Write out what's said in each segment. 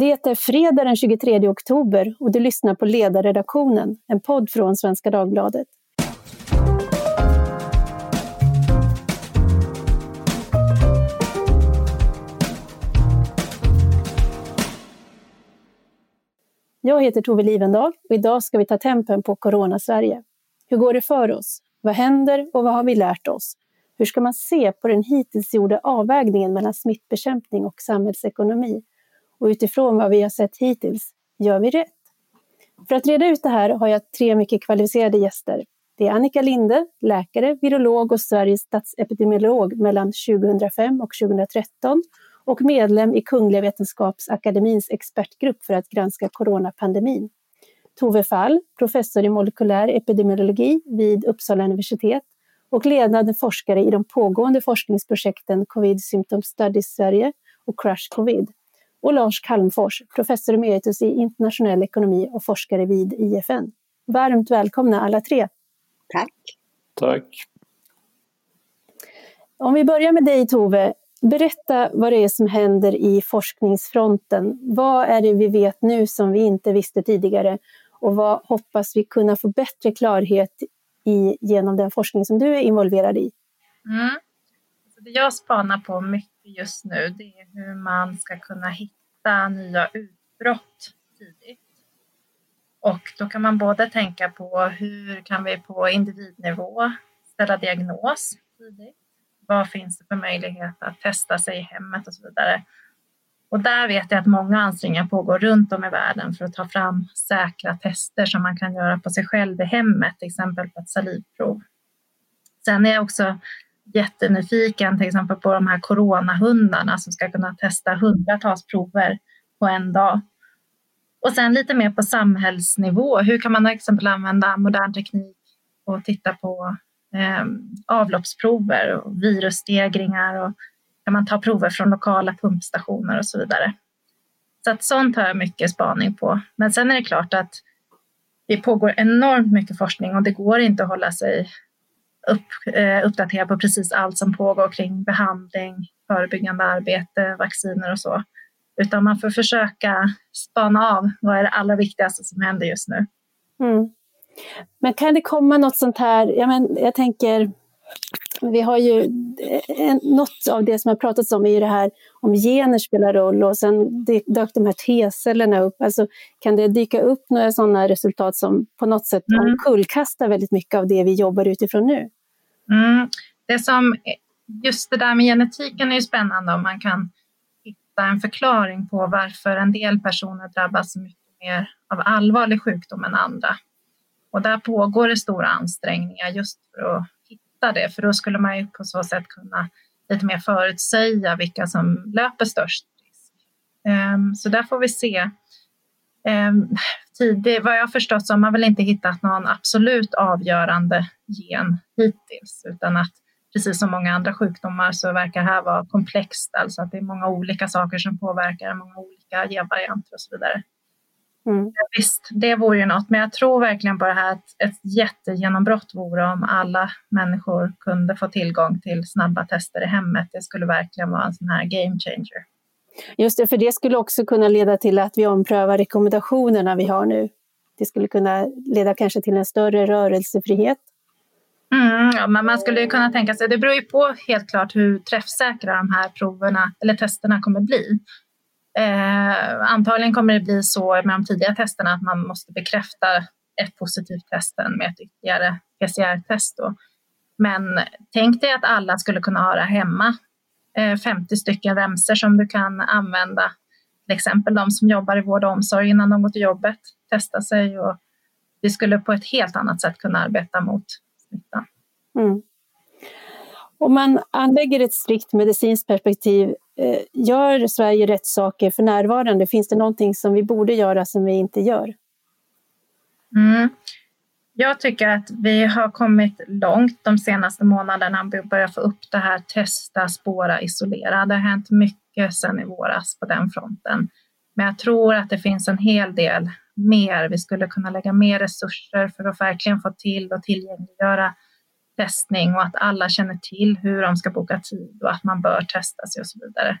Det är fredag den 23 oktober och du lyssnar på Ledarredaktionen, en podd från Svenska Dagbladet. Jag heter Tove Livendal och idag ska vi ta tempen på Corona-Sverige. Hur går det för oss? Vad händer och vad har vi lärt oss? Hur ska man se på den hittills gjorda avvägningen mellan smittbekämpning och samhällsekonomi? Och utifrån vad vi har sett hittills, gör vi rätt? För att reda ut det här har jag tre mycket kvalificerade gäster. Det är Annika Linde, läkare, virolog och Sveriges statsepidemiolog mellan 2005 och 2013 och medlem i Kungliga Vetenskapsakademins expertgrupp för att granska coronapandemin. Tove Fall, professor i molekylär epidemiologi vid Uppsala universitet och ledande forskare i de pågående forskningsprojekten Covid Symptom Studies Sverige och Crush Covid. Och Lars Kalmfors, professor emeritus i internationell ekonomi och forskare vid IFN. Varmt välkomna alla tre. Tack. Tack. Om vi börjar med dig Tove, berätta vad det är som händer i forskningsfronten. Vad är det vi vet nu som vi inte visste tidigare och vad hoppas vi kunna få bättre klarhet i genom den forskning som du är involverad i? Mm. Det jag spanar på mycket just nu det är hur man ska kunna hitta nya utbrott tidigt. Och då kan man både tänka på hur kan vi på individnivå ställa diagnos tidigt? Vad finns det för möjlighet att testa sig i hemmet och så vidare? Och där vet jag att många ansträngningar pågår runt om i världen för att ta fram säkra tester som man kan göra på sig själv i hemmet, till exempel på ett salivprov. Sen är jag också jättenyfiken till exempel på de här coronahundarna som ska kunna testa hundratals prover på en dag. Och sen lite mer på samhällsnivå. Hur kan man till exempel använda modern teknik och titta på eh, avloppsprover och virusstegringar och kan man ta prover från lokala pumpstationer och så vidare. Så att sånt har jag mycket spaning på. Men sen är det klart att det pågår enormt mycket forskning och det går inte att hålla sig upp, eh, uppdaterad på precis allt som pågår kring behandling, förebyggande arbete, vacciner och så. Utan man får försöka spana av vad är det allra viktigaste som händer just nu. Mm. Men kan det komma något sånt här, ja, men jag tänker vi har ju eh, något av det som har pratats om är ju det här om gener spelar roll och sen dök de här T-cellerna upp. Alltså, kan det dyka upp några sådana resultat som på något sätt mm. omkullkastar väldigt mycket av det vi jobbar utifrån nu? Mm. Det som, just det där med genetiken är ju spännande om man kan hitta en förklaring på varför en del personer drabbas mycket mer av allvarlig sjukdom än andra. Och där pågår det stora ansträngningar just för att hitta det, för då skulle man ju på så sätt kunna lite mer förutsäga vilka som löper störst risk. Um, så där får vi se. Um, tidig, vad jag förstått så har man väl inte hittat någon absolut avgörande gen hittills, utan att precis som många andra sjukdomar så verkar det här vara komplext, alltså att det är många olika saker som påverkar, många olika genvarianter och så vidare. Mm. Visst, det vore ju något, men jag tror verkligen på det här att ett jättegenombrott vore om alla människor kunde få tillgång till snabba tester i hemmet. Det skulle verkligen vara en sån här game changer. Just det, för det skulle också kunna leda till att vi omprövar rekommendationerna vi har nu. Det skulle kunna leda kanske till en större rörelsefrihet. Mm, ja, men man skulle kunna tänka sig, det beror ju på helt klart hur träffsäkra de här proverna eller testerna kommer bli. Eh, antagligen kommer det bli så med de tidiga testerna att man måste bekräfta ett positivt test med ett ytterligare PCR-test. Men tänk dig att alla skulle kunna ha det hemma. Eh, 50 stycken remser som du kan använda. Till exempel de som jobbar i vård och omsorg innan de går till jobbet, testa sig och vi skulle på ett helt annat sätt kunna arbeta mot smittan. Mm. Om man anlägger ett strikt medicinskt perspektiv, eh, gör Sverige rätt saker för närvarande? Finns det någonting som vi borde göra som vi inte gör? Mm. Jag tycker att vi har kommit långt de senaste månaderna. Vi börjar få upp det här testa, spåra, isolera. Det har hänt mycket sedan i våras på den fronten. Men jag tror att det finns en hel del mer. Vi skulle kunna lägga mer resurser för att verkligen få till och tillgängliggöra testning och att alla känner till hur de ska boka tid och att man bör testa sig och så vidare.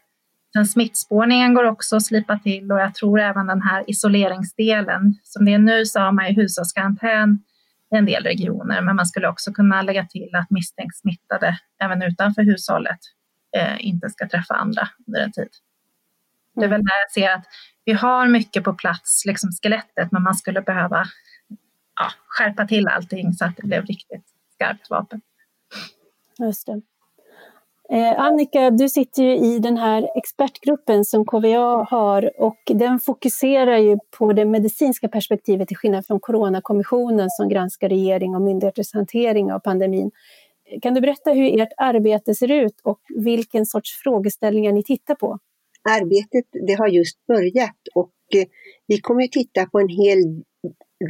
Sen smittspårningen går också att slipa till och jag tror även den här isoleringsdelen. Som det är nu så har man ju hushållskarantän en del regioner, men man skulle också kunna lägga till att misstänkt smittade även utanför hushållet eh, inte ska träffa andra under en tid. Det är väl där jag ser att vi har mycket på plats, liksom skelettet, men man skulle behöva ja, skärpa till allting så att det blev riktigt skarpt vapen. Just det. Eh, Annika, du sitter ju i den här expertgruppen som KVA har och den fokuserar ju på det medicinska perspektivet till skillnad från Coronakommissionen som granskar regering och myndigheters hantering av pandemin. Eh, kan du berätta hur ert arbete ser ut och vilken sorts frågeställningar ni tittar på? Arbetet det har just börjat och eh, vi kommer att titta på en hel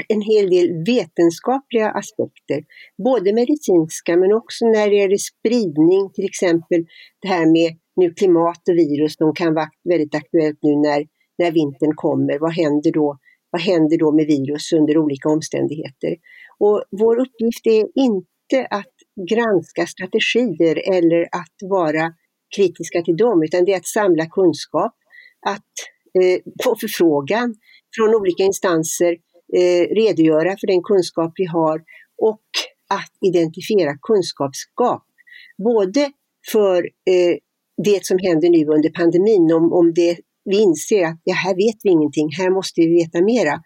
en hel del vetenskapliga aspekter, både medicinska men också när det gäller spridning, till exempel det här med nu klimat och virus, de kan vara väldigt aktuellt nu när, när vintern kommer. Vad händer, då, vad händer då med virus under olika omständigheter? Och vår uppgift är inte att granska strategier eller att vara kritiska till dem, utan det är att samla kunskap, att eh, på förfrågan från olika instanser eh, redogöra för den kunskap vi har och att identifiera kunskapsgap. Både för eh, det som händer nu under pandemin, om, om det, vi inser att ja, här vet vi ingenting, här måste vi veta mera.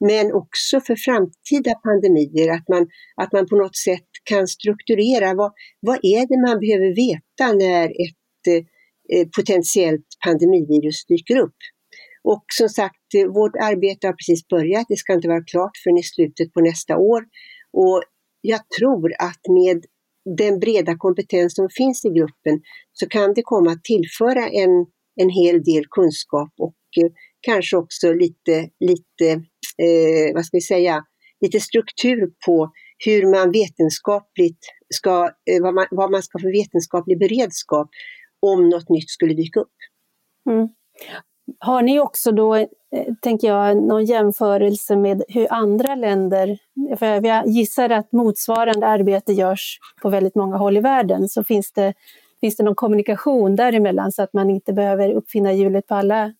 Men också för framtida pandemier, att man, att man på något sätt kan strukturera vad, vad är det man behöver veta när ett eh, potentiellt pandemivirus dyker upp. Och som sagt, vårt arbete har precis börjat. Det ska inte vara klart förrän i slutet på nästa år. Och jag tror att med den breda kompetens som finns i gruppen så kan det komma att tillföra en, en hel del kunskap och eh, kanske också lite, lite eh, vad ska vi säga, lite struktur på hur man vetenskapligt ska, eh, vad, man, vad man ska få vetenskaplig beredskap om något nytt skulle dyka upp. Mm. Har ni också då, eh, tänker jag, någon jämförelse med hur andra länder, för jag gissar att motsvarande arbete görs på väldigt många håll i världen, så finns det, finns det någon kommunikation däremellan så att man inte behöver uppfinna hjulet på alla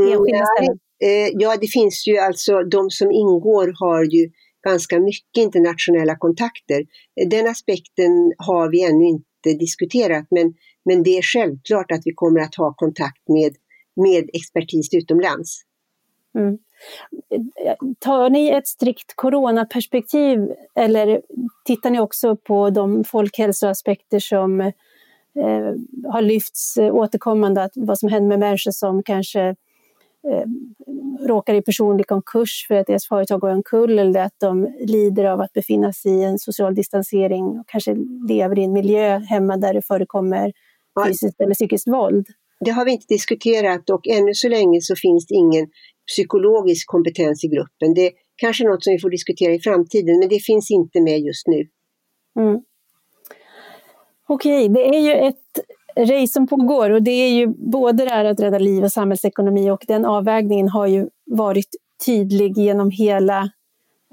enskilda ställen? Eh, ja, det finns ju alltså, de som ingår har ju ganska mycket internationella kontakter. Den aspekten har vi ännu inte diskuterat, men, men det är självklart att vi kommer att ha kontakt med med expertis utomlands. Mm. Tar ni ett strikt coronaperspektiv eller tittar ni också på de folkhälsoaspekter som eh, har lyfts återkommande, att vad som händer med människor som kanske eh, råkar i personlig konkurs för att deras företag går omkull eller att de lider av att befinna sig i en social distansering och kanske lever i en miljö hemma där det förekommer fysiskt eller psykiskt våld? Det har vi inte diskuterat och ännu så länge så finns det ingen psykologisk kompetens i gruppen. Det är kanske något som vi får diskutera i framtiden, men det finns inte med just nu. Mm. Okej, det är ju ett race som pågår och det är ju både det här att rädda liv och samhällsekonomi och den avvägningen har ju varit tydlig genom hela,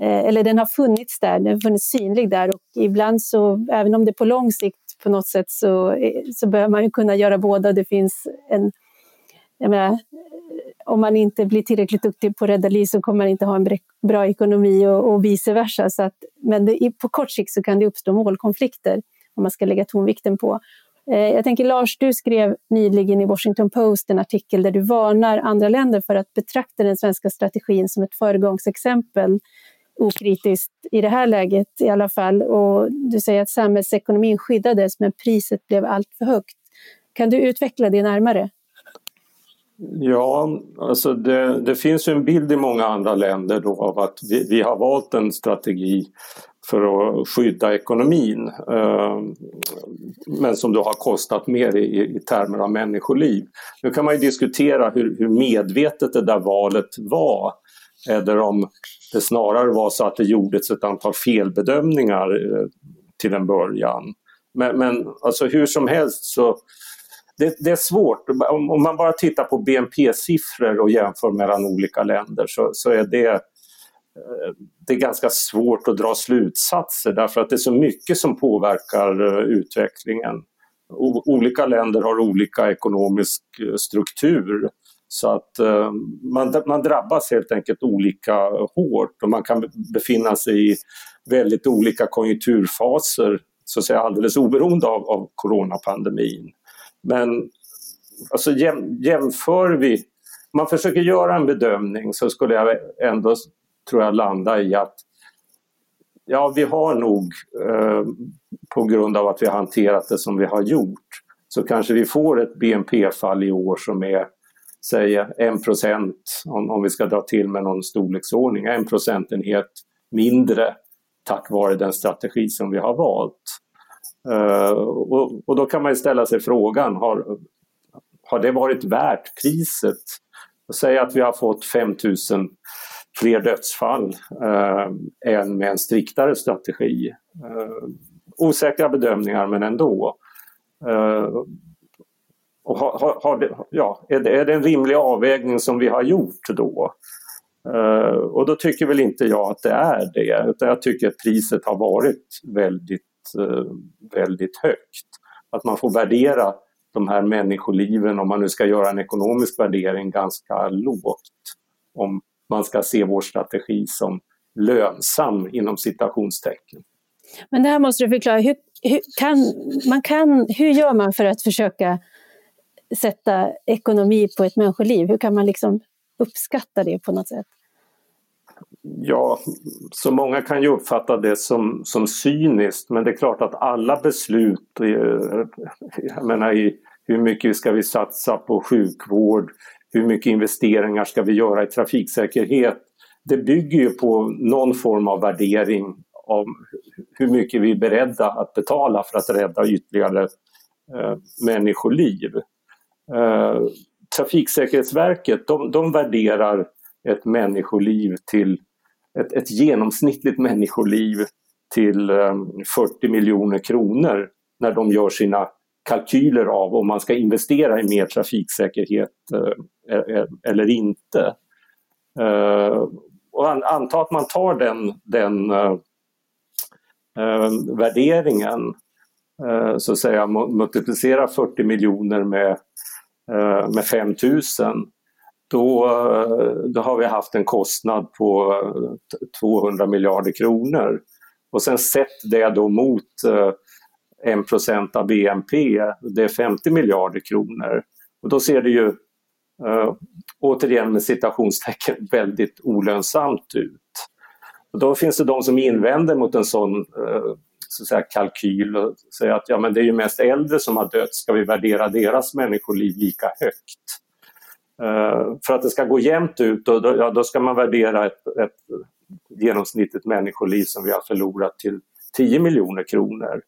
eh, eller den har funnits där, den har funnits synlig där och ibland så, även om det på lång sikt på något sätt så, eh, så bör man ju kunna göra båda. Det finns en, menar, eh, om man inte blir tillräckligt duktig på att rädda liv så kommer man inte ha en bra ekonomi och, och vice versa. Så att, men det, på kort sikt så kan det uppstå målkonflikter om man ska lägga tonvikten på. Eh, jag tänker Lars, du skrev nyligen i Washington Post en artikel där du varnar andra länder för att betrakta den svenska strategin som ett föregångsexempel okritiskt i det här läget i alla fall. Och du säger att samhällsekonomin skyddades men priset blev allt för högt. Kan du utveckla det närmare? Ja, alltså det, det finns ju en bild i många andra länder då av att vi, vi har valt en strategi för att skydda ekonomin. Eh, men som då har kostat mer i, i termer av människoliv. Nu kan man ju diskutera hur, hur medvetet det där valet var. Eller om det snarare var så att det gjordes ett antal felbedömningar eh, till en början. Men, men alltså hur som helst så det, det är svårt. Om, om, man bara tittar på BNP-siffror och jämför mellan olika länder så, så är det, eh, det är ganska svårt att dra slutsatser därför att det är så mycket som påverkar eh, utvecklingen. utvecklingen. olika länder har olika ekonomisk struktur. Så att eh, man, man drabbas helt enkelt olika hårt och man kan befinna sig i väldigt olika konjunkturfaser så att säga alldeles oberoende av, av coronapandemin. Men alltså jäm, jämför vi, om man försöker göra en bedömning så skulle jag ändå, tror jag, landa i att ja, vi har nog eh, på grund av att vi har hanterat det som vi har gjort så kanske vi får ett BNP-fall i år som är säg 1 procent, om, om vi ska dra till med någon storleksordning, en procentenhet mindre tack vare den strategi som vi har valt. Uh, och, och, då kan man ställa sig frågan, har, har det varit värt priset? Säg att vi har fått 5000 fler dödsfall uh, än med en striktare strategi. Uh, osäkra bedömningar men ändå. Och har, har det, ja, är, det, är det en rimlig avvägning som vi har gjort då? Uh, och då tycker väl inte jag att det är det, utan jag tycker att priset har varit väldigt, uh, väldigt högt. Att man får värdera de här människoliven, om man nu ska göra en ekonomisk värdering, ganska lågt. Om man ska se vår strategi som lönsam inom citationstecken. Men det här måste du förklara, hur, hur, kan, man kan, hur gör man för att försöka sätta ekonomi på ett människoliv? Hur kan man liksom uppskatta det på något sätt? Ja, så många kan ju uppfatta det som, som cyniskt men det är klart att alla beslut, eh, jag menar i hur mycket ska vi satsa på sjukvård, hur mycket investeringar ska vi göra i trafiksäkerhet, det bygger ju på någon form av värdering om hur mycket vi är beredda att betala för att rädda ytterligare eh, människoliv. Eh, Trafiksäkerhetsverket de, de värderar ett människoliv till ett, ett genomsnittligt människoliv till eh, 40 miljoner kronor när de gör sina kalkyler av om man ska investera i mer trafiksäkerhet eh, e-, e-, eller inte. Eh, och an, anta att man tar den, den eh, ehm, eh, värderingen, så att säga multiplicera 40 miljoner med Eh, med 5 000 då, eh, då har vi haft en kostnad på eh, 200 miljarder kronor. Och sen sätt det då mot 1% av BNP, det är 50 miljarder kronor. Och då ser det ju, återigen med citationstecken, väldigt olönsamt ut. Och då finns det de som invänder mot en sån så att säga, kalkyl och säga att ja, men det är ju mest äldre som har dött, ska vi värdera deras människoliv lika högt? Eh, för att det ska gå jämnt ut, då, då, ja, då ska man värdera ett, ett genomsnittligt människoliv som vi har förlorat till 10 miljoner kronor.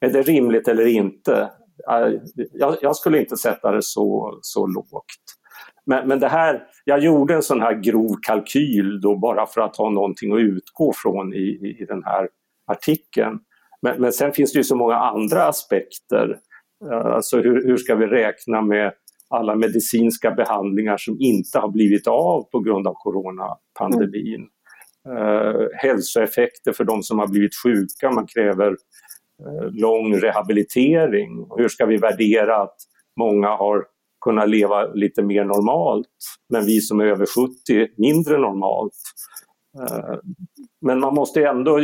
Är det rimligt eller inte? Eh, jag, jag, skulle inte sätta det så, så lågt. Men, men det här, jag gjorde en sån här grov kalkyl då bara för att ha någonting att utgå från i, i, i den här artikeln. Men, men sen finns det ju så många andra aspekter. Eh, alltså hur, hur ska vi räkna med alla medicinska behandlingar som inte har blivit av på grund av coronapandemin. Mm. Uh, hälsoeffekter för de som har blivit sjuka, man kräver uh, lång rehabilitering. Hur ska vi värdera att många har kunnat leva lite mer normalt men vi som är över 70 mindre normalt. Eh, men man måste ändå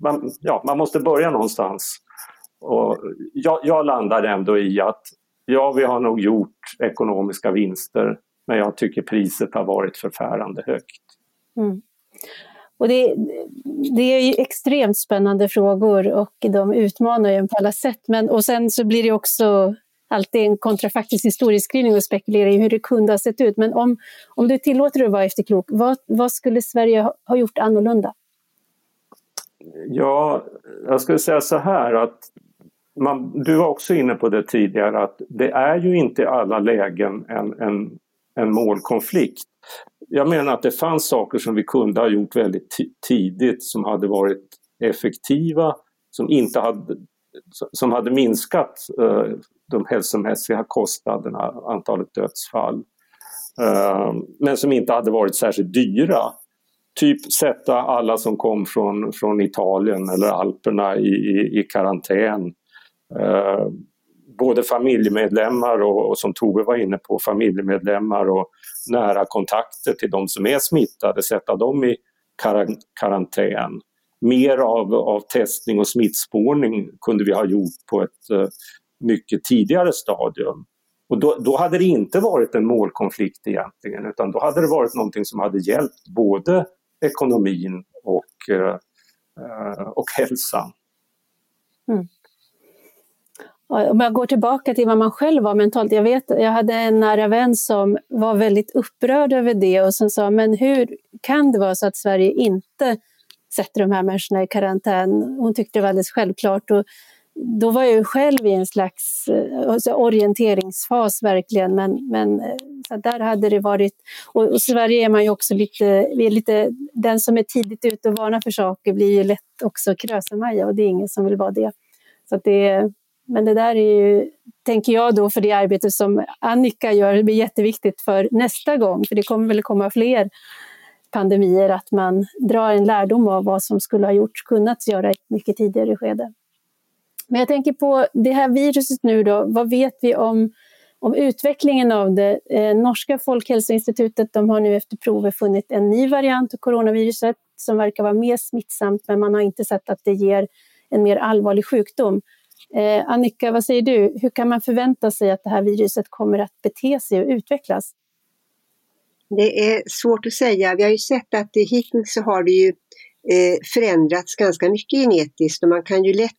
man, ja, man måste börja någonstans. Och jag, jag landar ändå i att ja, vi har nog gjort ekonomiska vinster men jag tycker priset har varit förfärande högt. Mm. Och det, det, är ju extremt spännande frågor och de utmanar ju en på alla sätt. Men, och sen så blir det också alltid en kontrafaktisk historieskrivning och spekulera i hur det kunde ha sett ut. Men om, om du tillåter dig att vara efterklok, vad, vad skulle Sverige ha, ha gjort annorlunda? Ja, jag skulle säga så här att man, du var också inne på det tidigare att det är ju inte i alla lägen en, en, en målkonflikt. Jag menar att det fanns saker som vi kunde ha gjort väldigt tidigt som hade varit effektiva, som, inte hade, som hade minskat eh, de hälsomässiga kostnaderna, antalet dödsfall. Ehm, men som inte hade varit särskilt dyra typ sätta alla som kom från, från Italien eller Alperna i, i, i karantän. Ehm, både familjemedlemmar och, och, som Tove var inne på, familjemedlemmar och nära kontakter till de som är smittade, sätta dem i karantän. Mer av, av testning och smittspårning kunde vi ha gjort på ett eh, mycket tidigare stadium. Och då, då, hade det inte varit en målkonflikt egentligen utan då hade det varit någonting som hade hjälpt både ekonomin och, eh, och hälsan. Mm. Om jag går tillbaka till vad man själv var mentalt. Jag, vet, jag hade en nära vän som var väldigt upprörd över det och som sa, men hur kan det vara så att Sverige inte sätter de här människorna i karantän? Hon tyckte det var alldeles självklart. Och då var jag själv i en slags eh, alltså orienteringsfas verkligen, men, men eh, så där hade det varit... Och, och Sverige är man ju också lite, vi är lite... Den som är tidigt ute och varnar för saker blir ju lätt också krösemaja och det är ingen som vill vara det. Så det, men det där är ju, tänker jag då, för det arbete som Annika gör, det blir jätteviktigt för nästa gång, för det kommer väl komma fler pandemier, att man drar en lärdom av vad som skulle ha gjorts, kunnat göra i ett mycket tidigare skede. Men jag tänker på det här viruset nu då, vad vet vi om, om utvecklingen av det? Eh, norska folkhälsoinstitutet de har nu efter prover funnit en ny variant av coronaviruset som verkar vara mer smittsamt, men man har inte sett att det ger en mer allvarlig sjukdom. Eh, Annika, vad säger du? Hur kan man förvänta sig att det här viruset kommer att bete sig och utvecklas? Det är svårt att säga. Vi har ju sett att det, hittills så har det ju eh, förändrats ganska mycket genetiskt och man kan ju lätt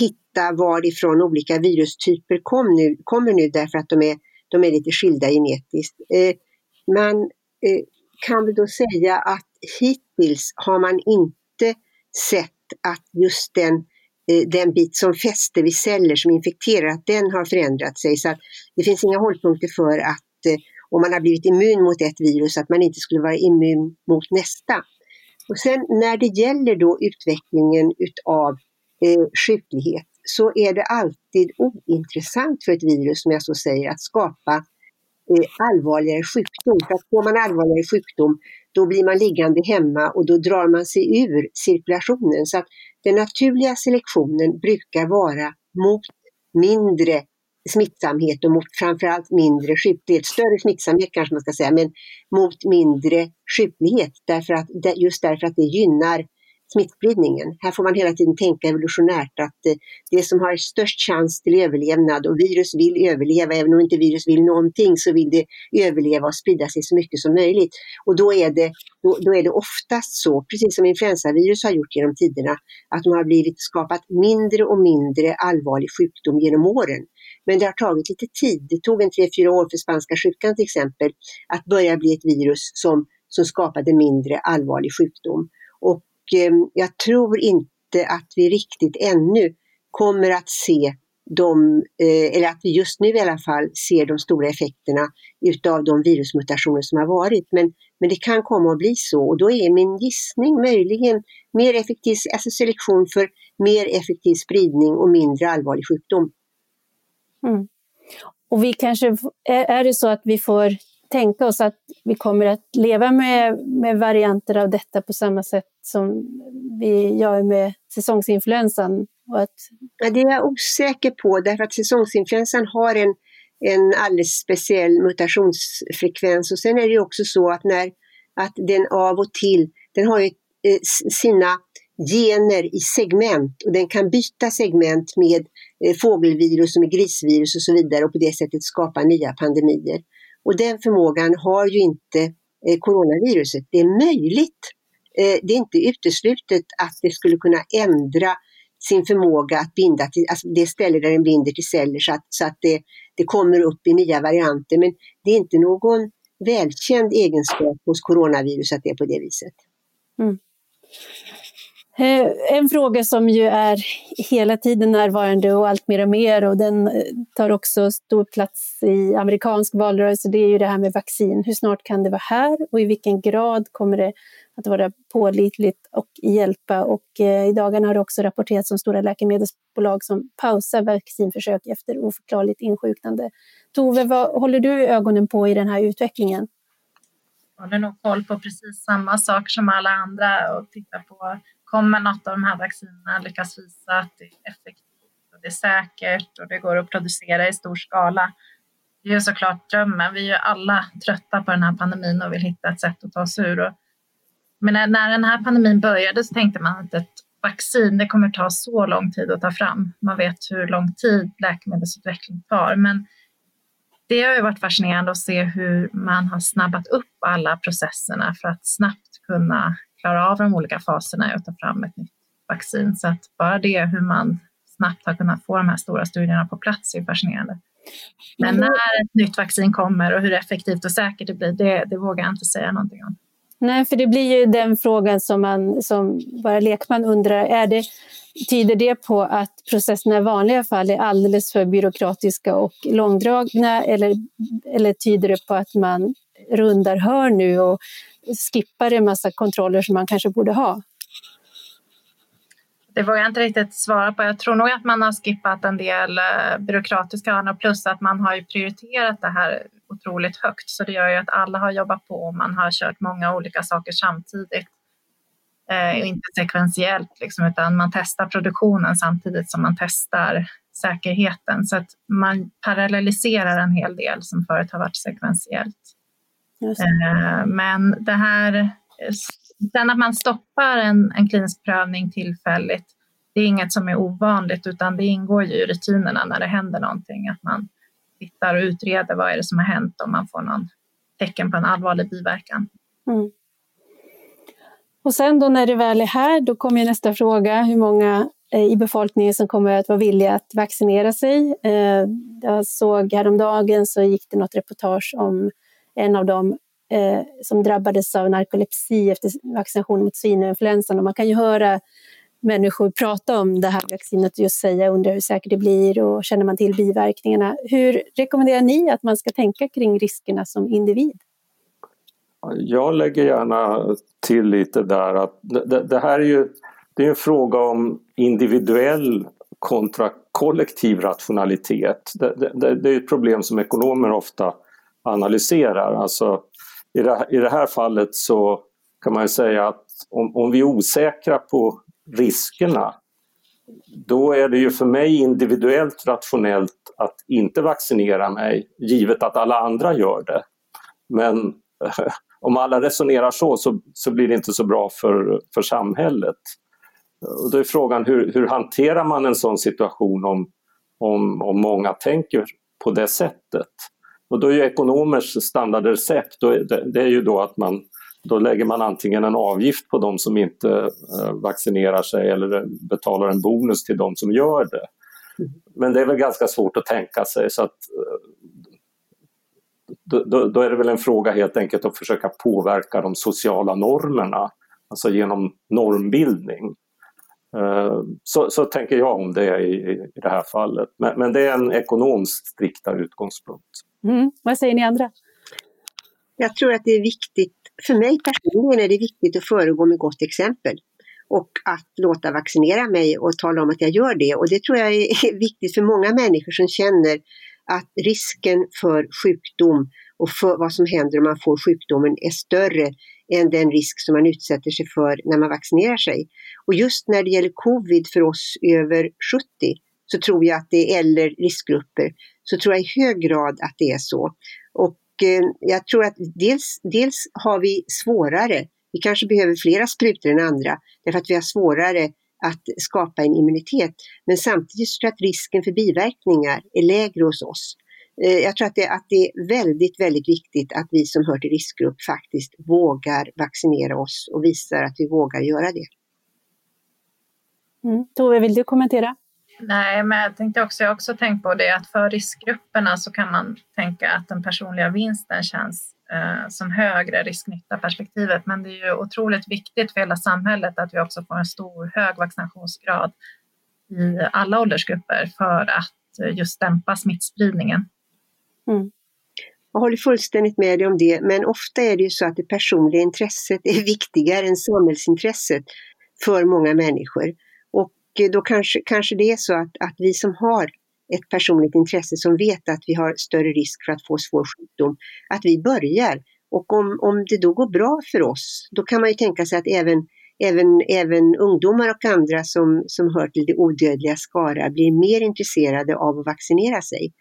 hitta varifrån olika virustyper kom nu, kommer nu därför att de är, de är lite skilda genetiskt. Eh, man eh, kan väl då säga att hittills har man inte sett att just den Eh, den bit som fäster vid celler som infekterar, att den har förändrat sig. Så att det finns inga hållpunkter för att eh, om man har blivit immun mot ett virus, att man inte skulle vara immun mot nästa. Och sen när det gäller då utvecklingen utav eh, sjuklighet så är det alltid ointressant för ett virus, som jag så säger, att skapa eh, allvarligare sjukdom. För att får man allvarligare sjukdom, då blir man liggande hemma och då drar man sig ur cirkulationen. Så att den naturliga selektionen brukar vara mot mindre smittsamhet och mot framförallt mindre sjuklighet. Större smittsamhet kanske man ska säga, men mot mindre sjuklighet. Därför att, just därför att det gynnar smittspridningen. Här får man hela tiden tänka evolutionärt att eh, det som har störst chans till överlevnad och virus vill överleva, även om inte virus vill någonting så vill det överleva och sprida sig så mycket som möjligt. Och då är det, då, då är det oftast så, precis som influensavirus har gjort genom tiderna, att de har blivit skapat mindre och mindre allvarlig sjukdom genom åren. Men det har tagit lite tid. Det tog en tre, fyra år för spanska sjukan till exempel att börja bli ett virus som, som skapade mindre allvarlig sjukdom. Och Ehm, jag tror inte att vi riktigt ännu kommer att se de, eh, eller att vi just nu i alla fall ser de stora effekterna utav de virusmutationer som har varit. Men, men det kan komma att bli så och då är min gissning möjligen mer effektiv, alltså selektion för mer effektiv spridning och mindre allvarlig sjukdom. Mm. Och vi kanske, är det så att vi får tänka oss att vi kommer att leva med, med varianter av detta på samma sätt som vi gör med säsongsinfluensan? Och att... ja, det är jag osäker på därför att säsongsinfluensan har en, en alldeles speciell mutationsfrekvens och sen är det också så att när att den av och till, den har ju eh, sina gener i segment och den kan byta segment med eh, fågelvirus och med grisvirus och så vidare och på det sättet skapa nya pandemier. Och den förmågan har ju inte eh, coronaviruset. Det är möjligt, eh, det är inte uteslutet att det skulle kunna ändra sin förmåga att binda till, alltså det ställe där den binder till celler så att, så att det, det kommer upp i nya varianter. Men det är inte någon välkänd egenskap hos coronavirus att det är på det viset. Mm. Eh, en fråga som ju är hela tiden närvarande och allt mer och mer och den eh, tar också stor plats i amerikansk valrörelse, det är ju det här med vaccin. Hur snart kan det vara här och i vilken grad kommer det att vara pålitligt och hjälpa? Och eh, i dagarna har det också rapporterats om stora läkemedelsbolag som pausar vaccinförsök efter oförklarligt insjuknande. Tove, vad håller du ögonen på i den här utvecklingen? Jag håller nog koll på precis samma saker som alla andra och tittar på kommer något av de här vaccinerna lyckas visa att det är effektivt och det är säkert och det går att producera i stor skala. Det är ju såklart drömmen. Vi är ju alla trötta på den här pandemin och vill hitta ett sätt att ta oss ur. Men när den här pandemin började så tänkte man att ett vaccin, det kommer ta så lång tid att ta fram. Man vet hur lång tid läkemedelsutveckling tar. Men det har ju varit fascinerande att se hur man har snabbat upp alla processerna för att snabbt kunna klara av de olika faserna i att ta fram ett nytt vaccin. Så att bara det, hur man snabbt har kunnat få de här stora studierna på plats är fascinerande. Men när ett nytt vaccin kommer och hur effektivt och säkert det blir, det, det vågar jag inte säga någonting om. Nej, för det blir ju den frågan som man som bara lekman undrar. Är det, tyder det på att processerna i vanliga fall är alldeles för byråkratiska och långdragna eller, eller tyder det på att man rundar hör nu och skippar en massa kontroller som man kanske borde ha? Det vågar jag inte riktigt svara på. Jag tror nog att man har skippat en del eh, byråkratiska hörnor plus att man har ju prioriterat det här otroligt högt. Så det gör ju att alla har jobbat på och man har kört många olika saker samtidigt. Eh, och inte sekventiellt, liksom, utan man testar produktionen samtidigt som man testar säkerheten. Så att man parallelliserar en hel del som förut har varit sekventiellt. Eh, men det här, sen att man stoppar en, en klinisk prövning tillfälligt, det är inget som är ovanligt, utan det ingår ju i rutinerna när det händer någonting, att man tittar och utreder vad är det som har hänt om man får någon tecken på en allvarlig biverkan. Mm. Och sen då när det väl är här, då kommer nästa fråga, hur många eh, i befolkningen som kommer att vara villiga att vaccinera sig. Eh, jag såg häromdagen så gick det något reportage om en av dem eh, som drabbades av narkolepsi efter vaccination mot svininfluensan. Och man kan ju höra människor prata om det här vaccinet och just säga, undrar hur säkert det blir och känner man till biverkningarna. Hur rekommenderar ni att man ska tänka kring riskerna som individ? Jag lägger gärna till lite där att det, det här är ju det är en fråga om individuell kontra kollektiv rationalitet. Det, det, det är ett problem som ekonomer ofta analyserar. Alltså, i, det, I det här fallet så kan man säga att om, om vi är osäkra på riskerna då är det ju för mig individuellt rationellt att inte vaccinera mig givet att alla andra gör det. Men om alla resonerar så, så, så blir det inte så bra för, för samhället. Och då är frågan hur, hur hanterar man en sån situation om, om, om många tänker på det sättet? Och då är ju ekonomers standardrecept, då är det, är ju då att man då lägger man antingen en avgift på de som inte eh, vaccinerar sig eller betalar en bonus till de som gör det. Men det är väl ganska svårt att tänka sig så att eh, då, då, är det väl en fråga helt enkelt att försöka påverka de sociala normerna, alltså genom normbildning. Eh, så, så tänker jag om det i, i det här fallet. Men, men det är en ekonomiskt strikta utgångspunkt. Mm. Vad säger ni andra? Jag tror att det är viktigt, för mig personligen är det viktigt att föregå med gott exempel och att låta vaccinera mig och tala om att jag gör det. Och det tror jag är viktigt för många människor som känner att risken för sjukdom och för vad som händer om man får sjukdomen är större än den risk som man utsätter sig för när man vaccinerar sig. Och just när det gäller covid för oss över 70 så tror jag att det är, eller riskgrupper, så tror jag i hög grad att det är så. Och eh, jag tror att dels, dels har vi svårare, vi kanske behöver flera sprutor än andra, därför att vi har svårare att skapa en immunitet. Men samtidigt så tror jag att risken för biverkningar är lägre hos oss. Eh, jag tror att det, att det är väldigt, väldigt viktigt att vi som hör till riskgrupp faktiskt vågar vaccinera oss och visar att vi vågar göra det. Mm. Tove, vill du kommentera? Nej, men jag tänkte också, jag har också tänkt på det att för riskgrupperna så kan man tänka att den personliga vinsten känns eh, som högre risknytta perspektivet. Men det är ju otroligt viktigt för hela samhället att vi också får en stor hög vaccinationsgrad i alla åldersgrupper för att eh, just dämpa smittspridningen. Mm. Jag håller fullständigt med dig om det, men ofta är det ju så att det personliga intresset är viktigare än samhällsintresset för många människor. Och då kanske, kanske det är så att, att vi som har ett personligt intresse som vet att vi har större risk för att få svår sjukdom, att vi börjar. Och om, om det då går bra för oss, då kan man ju tänka sig att även, även, även ungdomar och andra som, som hör till det odödliga skara blir mer intresserade av att vaccinera sig.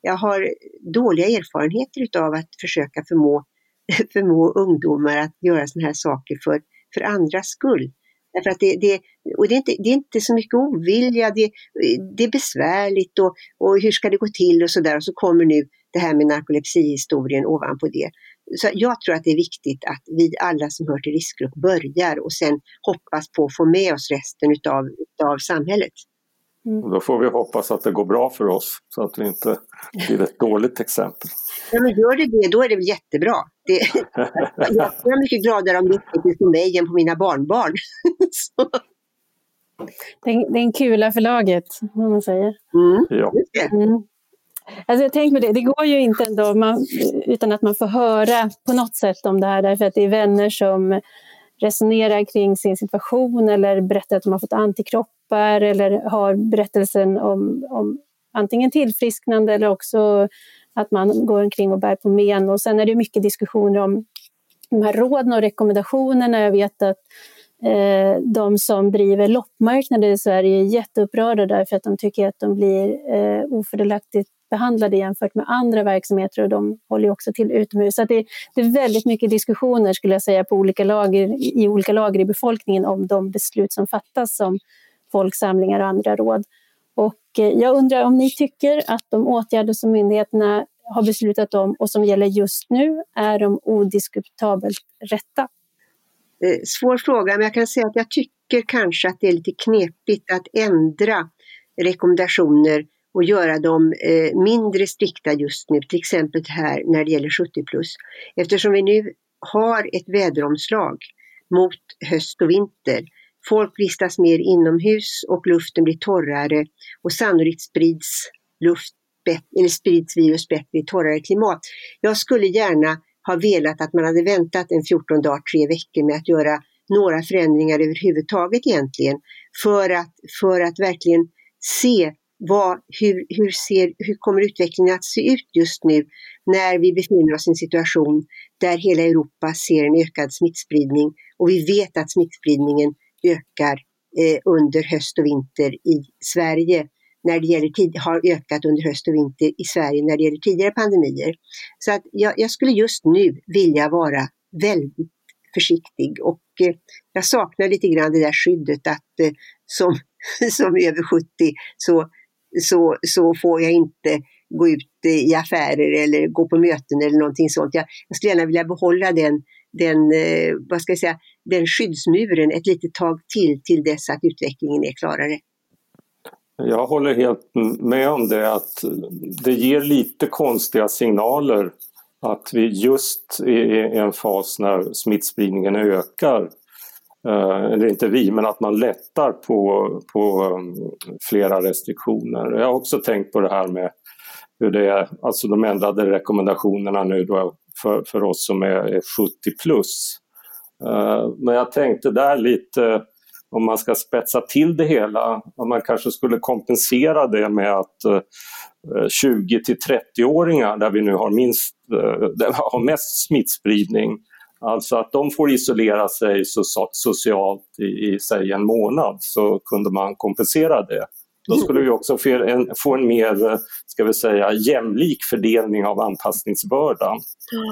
Jag har dåliga erfarenheter utav att försöka förmå, förmå ungdomar att göra sådana här saker för, för andras skull. Därför att det, det, och det, är inte, det är inte så mycket ovilja, det, det är besvärligt och, och hur ska det gå till och sådär. Och så kommer nu det här med narkolepsihistorien ovanpå det. Så jag tror att det är viktigt att vi alla som hör till riskgrupp börjar och sen hoppas på att få med oss resten utav, utav samhället. Mm. Då får vi hoppas att det går bra för oss så att vi inte blir ett dåligt exempel. Ja, men gör det det, då är det väl jättebra. Det, jag är mycket gladare om det är på mig än på mina barnbarn. det, är, det är en kula för laget, om man säger. Mm. Ja. Mm. Alltså jag tänker på det, det går ju inte ändå man, utan att man får höra på något sätt om det här, därför att det är vänner som resonerar kring sin situation eller berättar att de har fått antikroppar eller har berättelsen om, om antingen tillfrisknande eller också att man går omkring och bär på men. Och sen är det mycket diskussioner om de här råden och rekommendationerna. Jag vet att eh, de som driver loppmarknader i Sverige är jätteupprörda därför att de tycker att de blir eh, ofördelaktigt behandlade jämfört med andra verksamheter och de håller också till utomhus. Så det, det, är väldigt mycket diskussioner skulle jag säga på olika lager, i olika lager i befolkningen om de beslut som fattas som folksamlingar och andra råd. Och eh, jag undrar om ni tycker att de åtgärder som myndigheterna har beslutat om och som gäller just nu, är de odiskutabelt rätta? Eh, svår fråga, men jag kan säga att jag tycker kanske att det är lite knepigt att ändra rekommendationer och göra dem eh, mindre strikta just nu, till exempel här när det gäller 70 plus. Eftersom vi nu har ett väderomslag mot höst och vinter. Folk vistas mer inomhus och luften blir torrare och sannolikt sprids, luft, eller sprids virus bättre i torrare klimat. Jag skulle gärna ha velat att man hade väntat en 14 dagar, tre veckor med att göra några förändringar överhuvudtaget egentligen för att, för att verkligen se vad, hur, hur, ser, hur kommer utvecklingen att se ut just nu när vi befinner oss i en situation där hela Europa ser en ökad smittspridning och vi vet att smittspridningen ökar eh, under höst och vinter i Sverige när det gäller tid, har ökat under höst och vinter i Sverige när det gäller tidigare pandemier. Så att jag, jag skulle just nu vilja vara väldigt försiktig och eh, jag saknar lite grann det där skyddet att eh, som, som över 70 så så, så får jag inte gå ut i affärer eller gå på möten eller någonting sånt. Jag, jag skulle gärna vilja behålla den, den, eh, vad ska jag säga, den skyddsmuren ett litet tag till, till dess att utvecklingen är klarare. Jag håller helt med om det att det ger lite konstiga signaler att vi just är i en fas när smittspridningen ökar Eh, eller inte vi, men att man lättar på, på um, flera restriktioner. Jag har också tänkt på det här med hur det är, alltså de ändrade rekommendationerna nu då för, för oss som är 70 plus. Eh, men jag tänkte där lite, om man ska spetsa till det hela, om man kanske skulle kompensera det med att eh, 20 till 30-åringar där vi nu har, minst, där har mest smittspridning Alltså att de får isolera sig so socialt i, i säg en månad så kunde man kompensera det. Då skulle vi också få en, få en mer ska vi säga, jämlik fördelning av anpassningsbördan.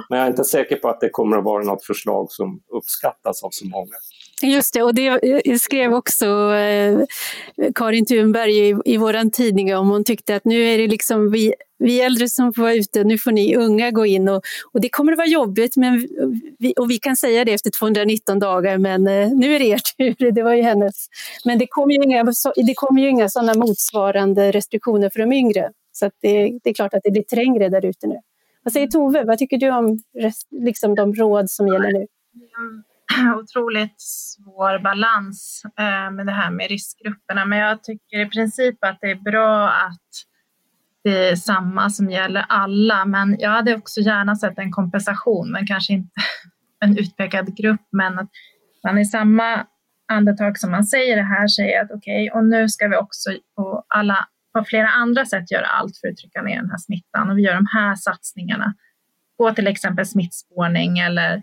Men jag är inte säker på att det kommer att vara något förslag som uppskattas av så många. Just det, och det skrev också eh, Karin Thunberg i, i vår tidning om. Hon tyckte att nu är det liksom vi, vi äldre som får vara ute, nu får ni unga gå in. Och, och det kommer att vara jobbigt, men vi, och vi kan säga det efter 219 dagar, men eh, nu är det er tur. Det var ju hennes. Men det kommer ju inga, det kommer ju inga sådana motsvarande restriktioner för de yngre. Så det, det, är klart att det blir trängre där ute nu. Vad säger Tove, vad tycker du om liksom de råd som gäller nu? otroligt svår balans eh, med det här med riskgrupperna. Men jag tycker i princip att det är bra att det är samma som gäller alla. Men jag hade också gärna sett en kompensation, men kanske inte en utpekad grupp. Men att man i samma andetag som man säger det här säger att okej, okay, och nu ska vi också på alla på flera andra sätt göra allt för att trycka ner den här smittan och vi gör de här satsningarna på till exempel smittspårning eller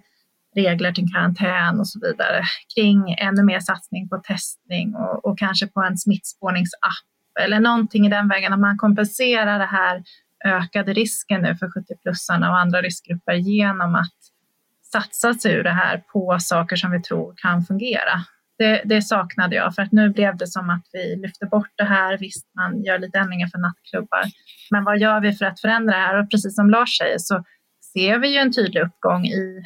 regler till karantän och så vidare kring ännu mer satsning på testning och, och kanske på en smittspårningsapp eller någonting i den vägen, att man kompenserar det här ökade risken nu för 70-plussarna och andra riskgrupper genom att satsa sig ur det här på saker som vi tror kan fungera. Det, det, saknade jag för att nu blev det som att vi lyfter bort det här. Visst, man gör lite ändringar för nattklubbar, men vad gör vi för att förändra det här? Och precis som Lars säger så ser vi ju en tydlig uppgång i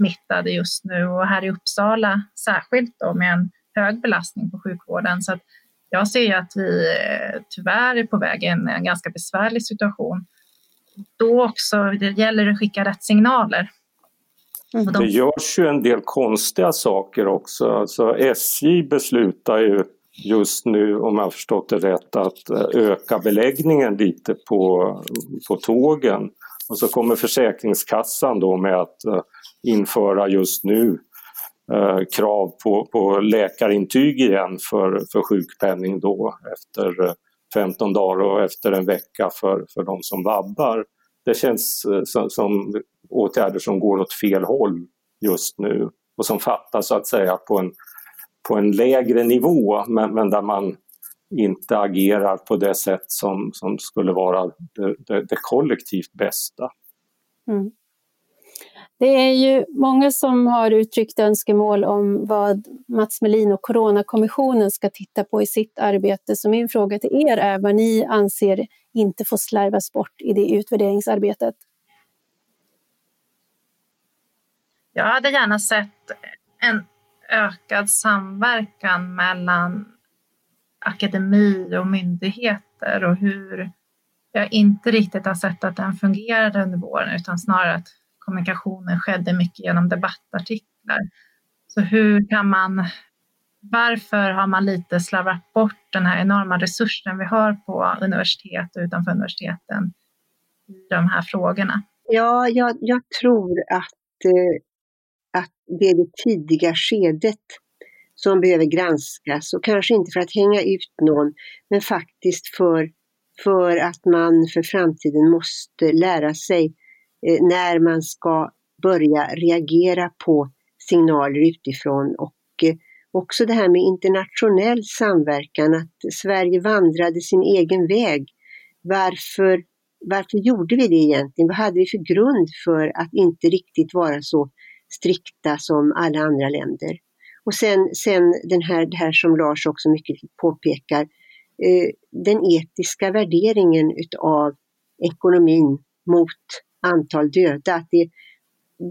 smittade just nu och här i Uppsala särskilt då med en hög belastning på sjukvården. Så att jag ser ju att vi eh, tyvärr är på väg in i en ganska besvärlig situation. Då också, det gäller att skicka rätt signaler. Mm. Det görs ju en del konstiga saker också. Alltså SJ beslutar ju just nu, om jag har förstått det rätt, att eh, öka beläggningen lite på, på tågen. Och så kommer Försäkringskassan då med att uh, införa just nu eh, krav på, på läkarintyg igen för, för sjukpenning då efter eh, 15 dagar och efter en vecka för, för de som vabbar. Det känns eh, som, som åtgärder som går åt fel håll just nu och som fattas så att säga på en, på en lägre nivå men, men där man inte agerar på det sätt som, som skulle vara det, det, det kollektivt bästa. Mm. Det är ju många som har uttryckt önskemål om vad Mats Melin och Coronakommissionen ska titta på i sitt arbete. Så min fråga till er är vad ni anser inte får slarvas bort i det utvärderingsarbetet. Jag hade gärna sett en ökad samverkan mellan akademi och myndigheter och hur jag inte riktigt har sett att den fungerade under våren utan snarare att kommunikationen skedde mycket genom debattartiklar. Så hur kan man, varför har man lite slarvat bort den här enorma resursen vi har på universitet och utanför universiteten i de här frågorna? Ja, jag, jag tror att, eh, att det är det tidiga skedet som behöver granskas och kanske inte för att hänga ut någon men faktiskt för, för att man för framtiden måste lära sig Eh, när man ska börja reagera på signaler utifrån och eh, också det här med internationell samverkan, att Sverige vandrade sin egen väg. Varför, varför gjorde vi det egentligen? Vad hade vi för grund för att inte riktigt vara så strikta som alla andra länder? Och sen, sen den här, det här som Lars också mycket påpekar, eh, den etiska värderingen utav ekonomin mot antal döda. Att det,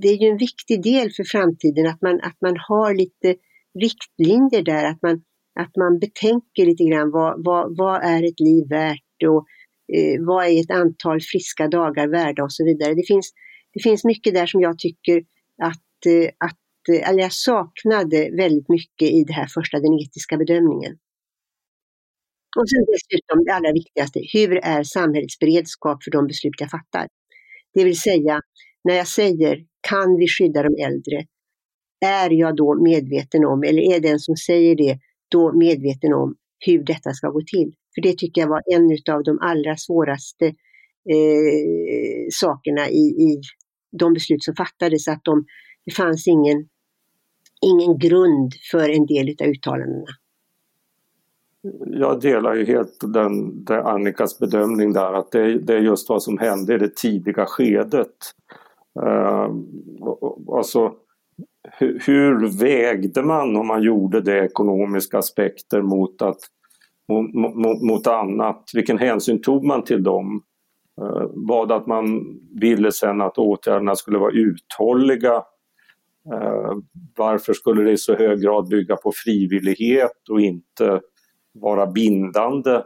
det är ju en viktig del för framtiden att man, att man har lite riktlinjer där, att man, att man betänker lite grann vad, vad, vad är ett liv värt och eh, vad är ett antal friska dagar värda och så vidare. Det finns, det finns mycket där som jag tycker att, eh, att eh, eller jag saknade väldigt mycket i det här första, den etiska bedömningen. Och sen dessutom det allra viktigaste, hur är samhällets beredskap för de beslut jag fattar? Det vill säga, när jag säger kan vi skydda de äldre? Är jag då medveten om, eller är den som säger det då medveten om hur detta ska gå till? För det tycker jag var en av de allra svåraste eh, sakerna i, i de beslut som fattades, att de, det fanns ingen ingen grund för en del av uttalandena. Jag delar ju helt den, den Annikas bedömning där att det, det, är just vad som hände i det tidiga skedet. Uh, alltså, hur, hur, vägde man om man gjorde det ekonomiska aspekter mot, att, mot, mot, mot annat? Vilken hänsyn tog man till dem? Uh, var det att man ville sen att åtgärderna skulle vara uthålliga? Uh, varför skulle det i så hög grad bygga på frivillighet och inte vara bindande?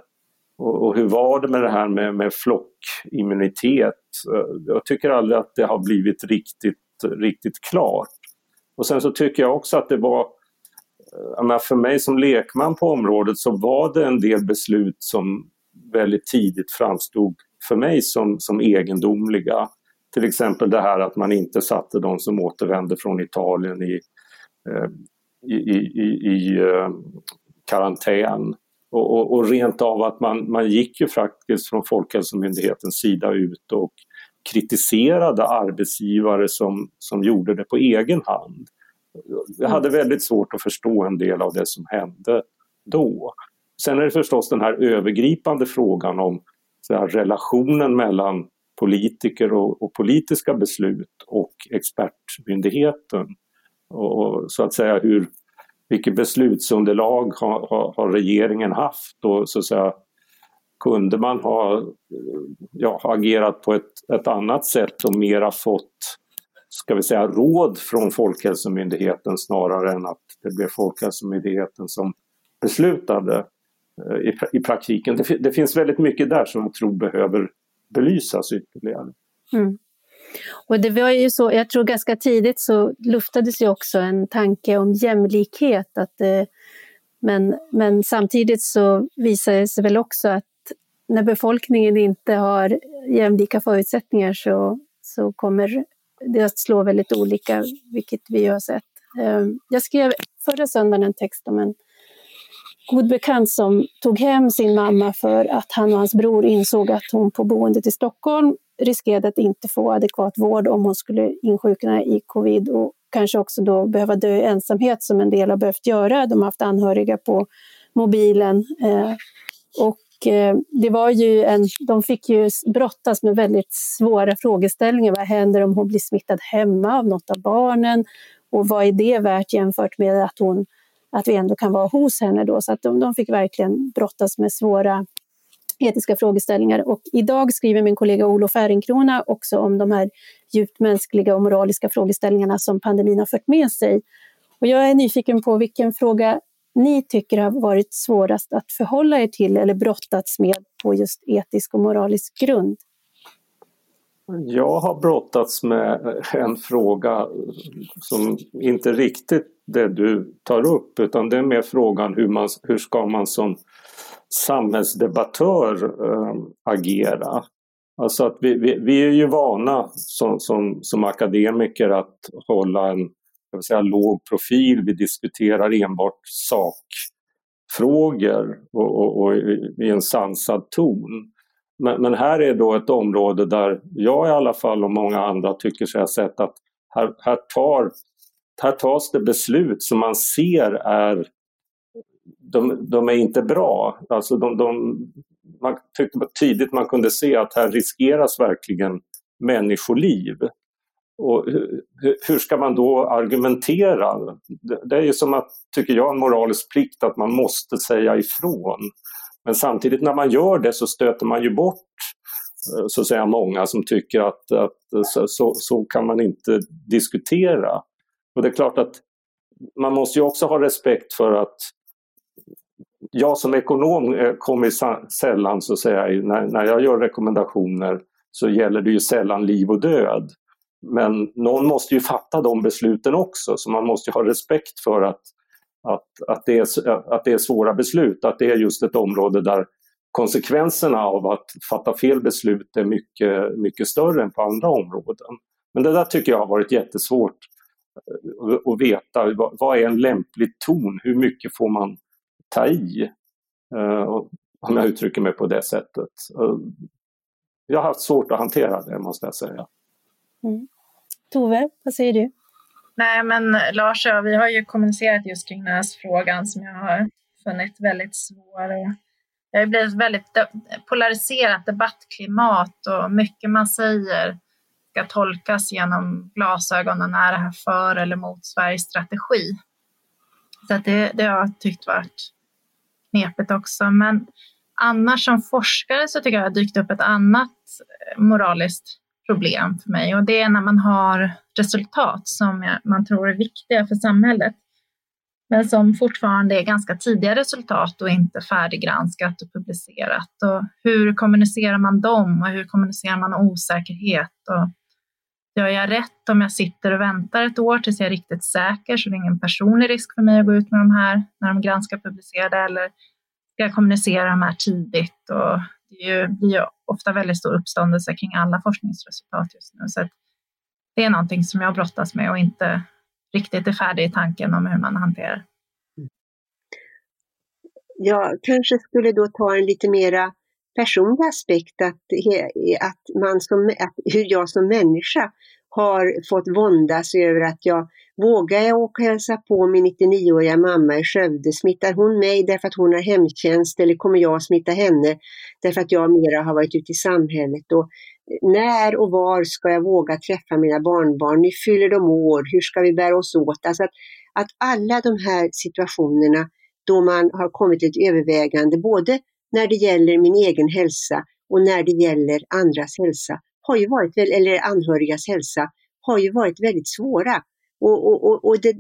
Och, och hur var det med det här med, med flockimmunitet? Jag tycker aldrig att det har blivit riktigt, riktigt klart. Och sen så tycker jag också att det var eh, för mig som lekman på området så var det en del beslut som väldigt tidigt framstod för mig som, som egendomliga. Till exempel det här att man inte satte de som återvände från Italien i, eh, i, i, i eh, karantän. Och, och, och, rent av att man, man gick ju faktiskt från Folkhälsomyndighetens sida ut och kritiserade arbetsgivare som, som gjorde det på egen hand. Jag hade mm. väldigt svårt att förstå en del av det som hände då. Sen är det förstås den här övergripande frågan om här, relationen mellan politiker och, och, politiska beslut och expertmyndigheten. Och, och, så att säga hur, vilket beslutsunderlag har, har, har regeringen haft och så att säga kunde man ha ja, agerat på ett, ett annat sätt och mera fått ska vi säga, råd från Folkhälsomyndigheten snarare än att det blev Folkhälsomyndigheten som beslutade eh, i, i praktiken. Det, det, finns väldigt mycket där som jag tror behöver belysas ytterligare. Mm. Och det var ju så, jag tror ganska tidigt så luftades ju också en tanke om jämlikhet. Att, eh, men, men samtidigt så visade det sig väl också att när befolkningen inte har jämlika förutsättningar så, så kommer det att slå väldigt olika, vilket vi har sett. Ehm, jag skrev förra söndagen en text om en god bekant som tog hem sin mamma för att han och hans bror insåg att hon på boendet i Stockholm riskerade att inte få adekvat vård om hon skulle insjukna i covid och kanske också då behöva dö i ensamhet som en del har behövt göra. De har haft anhöriga på mobilen. Eh, och eh, det var ju en, de fick ju brottas med väldigt svåra frågeställningar. Vad händer om hon blir smittad hemma av något av barnen? Och vad är det värt jämfört med att, hon, att vi ändå kan vara hos henne då? Så att de, de fick verkligen brottas med svåra etiska frågeställningar. Och idag skriver min kollega Olof Ehrenkrona också om de här djupt mänskliga och moraliska frågeställningarna som pandemin har fört med sig. Och jag är nyfiken på vilken fråga ni tycker har varit svårast att förhålla er till eller brottats med på just etisk och moralisk grund? Jag har brottats med en fråga som inte riktigt det du tar upp utan det är mer frågan hur, man, hur ska man som samhällsdebattör äh, agera? Alltså att vi, vi, vi, är ju vana som, som, som akademiker att hålla en jag säga, låg profil. Vi diskuterar enbart sakfrågor och, och, och i en sansad ton. Men, men, här är då ett område där jag i alla fall och många andra tycker sig ha sett att här, här, tar, här tas det beslut som man ser är de, de är inte bra. Alltså de, de, man tyckte tidigt man kunde se att här riskeras verkligen människoliv. Och hur ska man då argumentera? Det är ju som att, tycker jag, en moralisk plikt att man måste säga ifrån. Men samtidigt när man gör det så stöter man ju bort eh, så att säga många som tycker att, att så, så kan man inte diskutera. Och det är klart att man måste ju också ha respekt för att jag som ekonom eh, kommer sällan, så att säga, när, när jag gör rekommendationer så gäller det ju sällan liv och död. Men någon måste ju fatta de besluten också, så man måste ha respekt för att, att, att, det är, att det är svåra beslut, att det är just ett område där konsekvenserna av att fatta fel beslut är mycket, mycket större än på andra områden. Men det där tycker jag har varit jättesvårt eh, att veta. Vad är en lämplig ton? Hur mycket får man ta i? Eh, om jag uttrycker mig på det sättet. Eh, jag har haft svårt att hantera det måste jag säga. Mm. Tove, vad säger du? Nej, men Lars och vi har ju kommunicerat just kring den här frågan som jag har funnit väldigt svår. Det har blivit väldigt polariserat debattklimat och mycket man säger ska tolkas genom glasögonen. Är det här för eller mot Sveriges strategi? Så det, det har jag tyckt varit knepigt också. Men annars som forskare så tycker jag att det har dykt upp ett annat eh, moraliskt problem för mig och det är när man har resultat som man tror är viktiga för samhället men som fortfarande är ganska tidiga resultat och inte färdiggranskat och publicerat. Och hur kommunicerar man dem och hur kommunicerar man osäkerhet? Och gör jag rätt om jag sitter och väntar ett år tills jag är riktigt säker så det är ingen personlig risk för mig att gå ut med de här när de granskar publicerade eller ska jag kommunicera de här tidigt? Och det blir ju ofta väldigt stor uppståndelse kring alla forskningsresultat just nu. Så det är någonting som jag brottas med och inte riktigt är färdig i tanken om hur man hanterar. Mm. Jag kanske skulle då ta en lite mera personlig aspekt att, att, man som, att hur jag som människa har fått våndas över att jag vågar jag åka och hälsa på min 99-åriga mamma i Skövde? Smittar hon mig därför att hon har hemtjänst eller kommer jag smitta henne därför att jag mera har varit ute i samhället? Och när och var ska jag våga träffa mina barnbarn? Nu fyller de år, hur ska vi bära oss åt? Alltså att, att alla de här situationerna då man har kommit till ett övervägande, både när det gäller min egen hälsa och när det gäller andras hälsa, har ju varit, eller anhörigas hälsa, har ju varit väldigt svåra. Och, och, och, och det,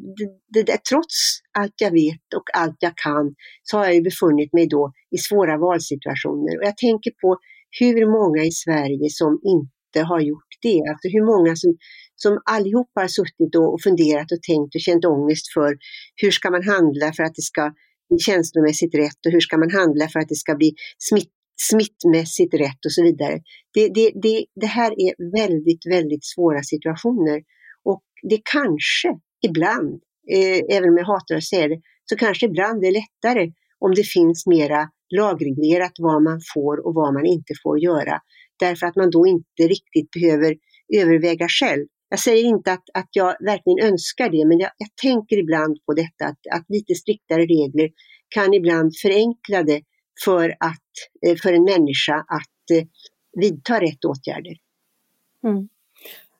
det, det, trots allt jag vet och allt jag kan så har jag ju befunnit mig då i svåra valsituationer. Och jag tänker på hur många i Sverige som inte har gjort det. Alltså hur många som, som allihopa har suttit och funderat och tänkt och känt ångest för hur ska man handla för att det ska känslomässigt rätt och hur ska man handla för att det ska bli smitt, smittmässigt rätt och så vidare. Det, det, det, det här är väldigt, väldigt svåra situationer och det kanske ibland, eh, även om jag hatar att säga det, så kanske ibland är lättare om det finns mera lagreglerat vad man får och vad man inte får göra. Därför att man då inte riktigt behöver överväga själv. Jag säger inte att, att jag verkligen önskar det, men jag, jag tänker ibland på detta att, att lite striktare regler kan ibland förenkla det för, att, eh, för en människa att eh, vidta rätt åtgärder. Mm.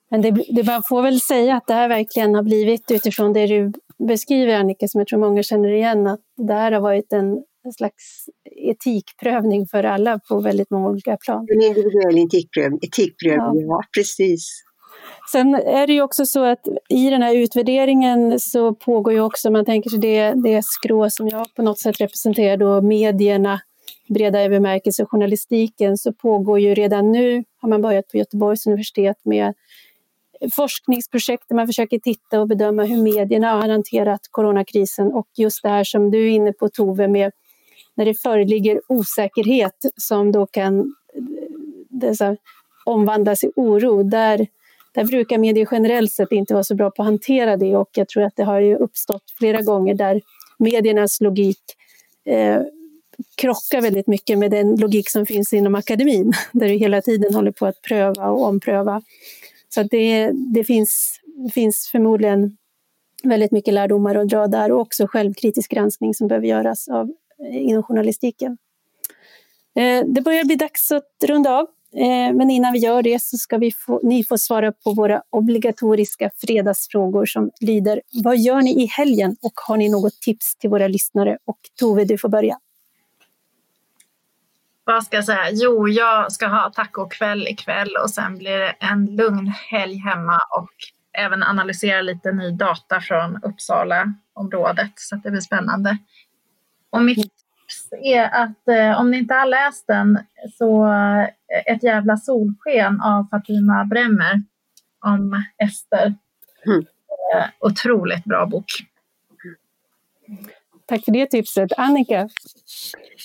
Men det, det, man får väl säga att det här verkligen har blivit utifrån det du beskriver Annika, som jag tror många känner igen, att det här har varit en, en slags etikprövning för alla på väldigt många olika plan. En individuell etikprövning, etikprövning ja. ja precis. Sen är det ju också så att i den här utvärderingen så pågår ju också, man tänker sig det, det skrå som jag på något sätt representerar då medierna, breda bemärkelse, journalistiken, så pågår ju redan nu, har man börjat på Göteborgs universitet med forskningsprojekt där man försöker titta och bedöma hur medierna har hanterat coronakrisen och just det här som du är inne på Tove med när det föreligger osäkerhet som då kan dessa, omvandlas i oro. Där, där brukar medier generellt sett inte vara så bra på att hantera det och jag tror att det har ju uppstått flera gånger där mediernas logik eh, krockar väldigt mycket med den logik som finns inom akademin, där du hela tiden håller på att pröva och ompröva. Så det, det finns, finns förmodligen väldigt mycket lärdomar att dra där och också självkritisk granskning som behöver göras av, inom journalistiken. Eh, det börjar bli dags att runda av, Eh, men innan vi gör det så ska vi få, ni få svara på våra obligatoriska fredagsfrågor som lyder Vad gör ni i helgen och har ni något tips till våra lyssnare? Och Tove, du får börja. Vad ska jag säga? Jo, jag ska ha tacokväll ikväll och sen blir det en lugn helg hemma och även analysera lite ny data från Uppsala-området så det blir spännande. Och mitt är att eh, om ni inte har läst den så eh, Ett jävla solsken av Fatima Bremmer om Ester. Mm. Eh, otroligt bra bok. Tack för det tipset. Annika?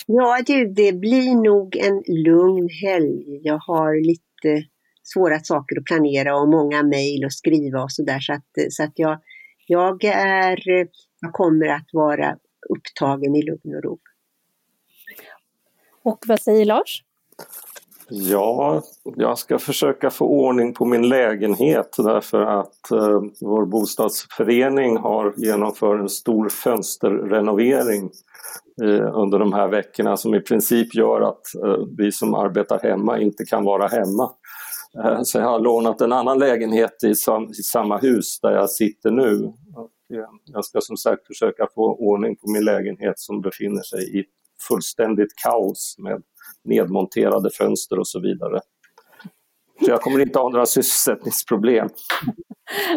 Ja du, det blir nog en lugn helg. Jag har lite svåra saker att planera och många mejl att skriva och sådär. Så att, så att jag, jag, är, jag kommer att vara upptagen i lugn och ro. Och vad säger Lars? Ja, jag ska försöka få ordning på min lägenhet därför att eh, vår bostadsförening har genomfört en stor fönsterrenovering eh, under de här veckorna som i princip gör att eh, vi som arbetar hemma inte kan vara hemma. Eh, så jag har lånat en annan lägenhet i, sam i samma hus där jag sitter nu. Och, eh, jag ska som sagt försöka få ordning på min lägenhet som befinner sig i fullständigt kaos med nedmonterade fönster och så vidare. Så jag kommer inte ha några sysselsättningsproblem.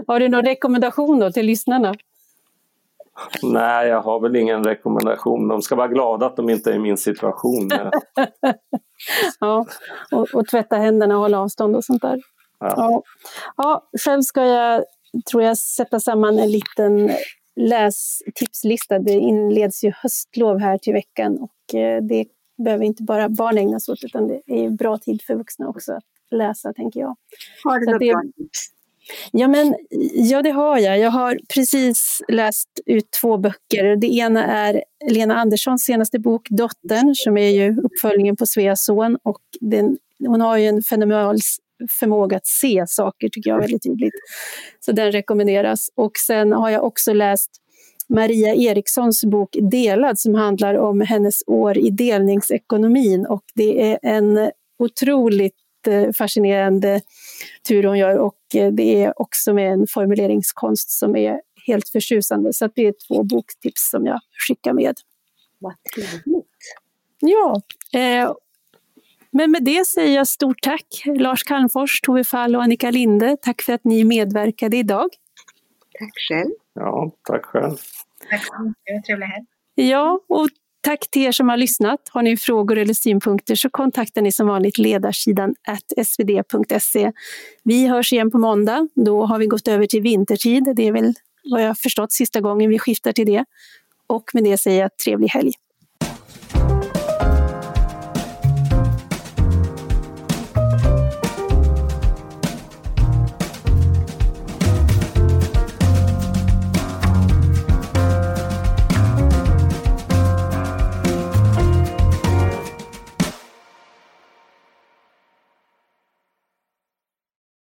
Har du någon rekommendation då till lyssnarna? Nej, jag har väl ingen rekommendation. De ska vara glada att de inte är i min situation. ja, och, och, tvätta händerna och hålla avstånd och sånt där. Ja. Ja. ja, själv ska jag, tror jag, sätta samman en liten lästipslista. Det inleds ju höstlov här till veckan och eh, det behöver inte bara barn ägna sig åt, utan det är bra tid för vuxna också att läsa, tänker jag. Har du några bra tips? Ja, men, ja, det har jag. Jag har precis läst ut två böcker. Det ena är Lena Anderssons senaste bok Dottern, som är ju uppföljningen på Sveas son. Och den, hon har ju en fenomenal förmåga att se saker, tycker jag väldigt tydligt. Så den rekommenderas. Och sen har jag också läst Maria Erikssons bok Delad som handlar om hennes år i delningsekonomin. Och det är en otroligt eh, fascinerande tur hon gör och eh, det är också med en formuleringskonst som är helt förtjusande. Så det är två boktips som jag skickar med. Vad trevligt! Ja, eh, men med det säger jag stort tack Lars Calmfors, Tove Fall och Annika Linde. Tack för att ni medverkade idag. Tack själv! Ja, tack själv! Tack så mycket, trevlig helg! Ja, och tack till er som har lyssnat. Har ni frågor eller synpunkter så kontaktar ni som vanligt ledarsidan svd.se. Vi hörs igen på måndag. Då har vi gått över till vintertid. Det är väl vad jag förstått sista gången vi skiftar till det. Och med det säger jag trevlig helg.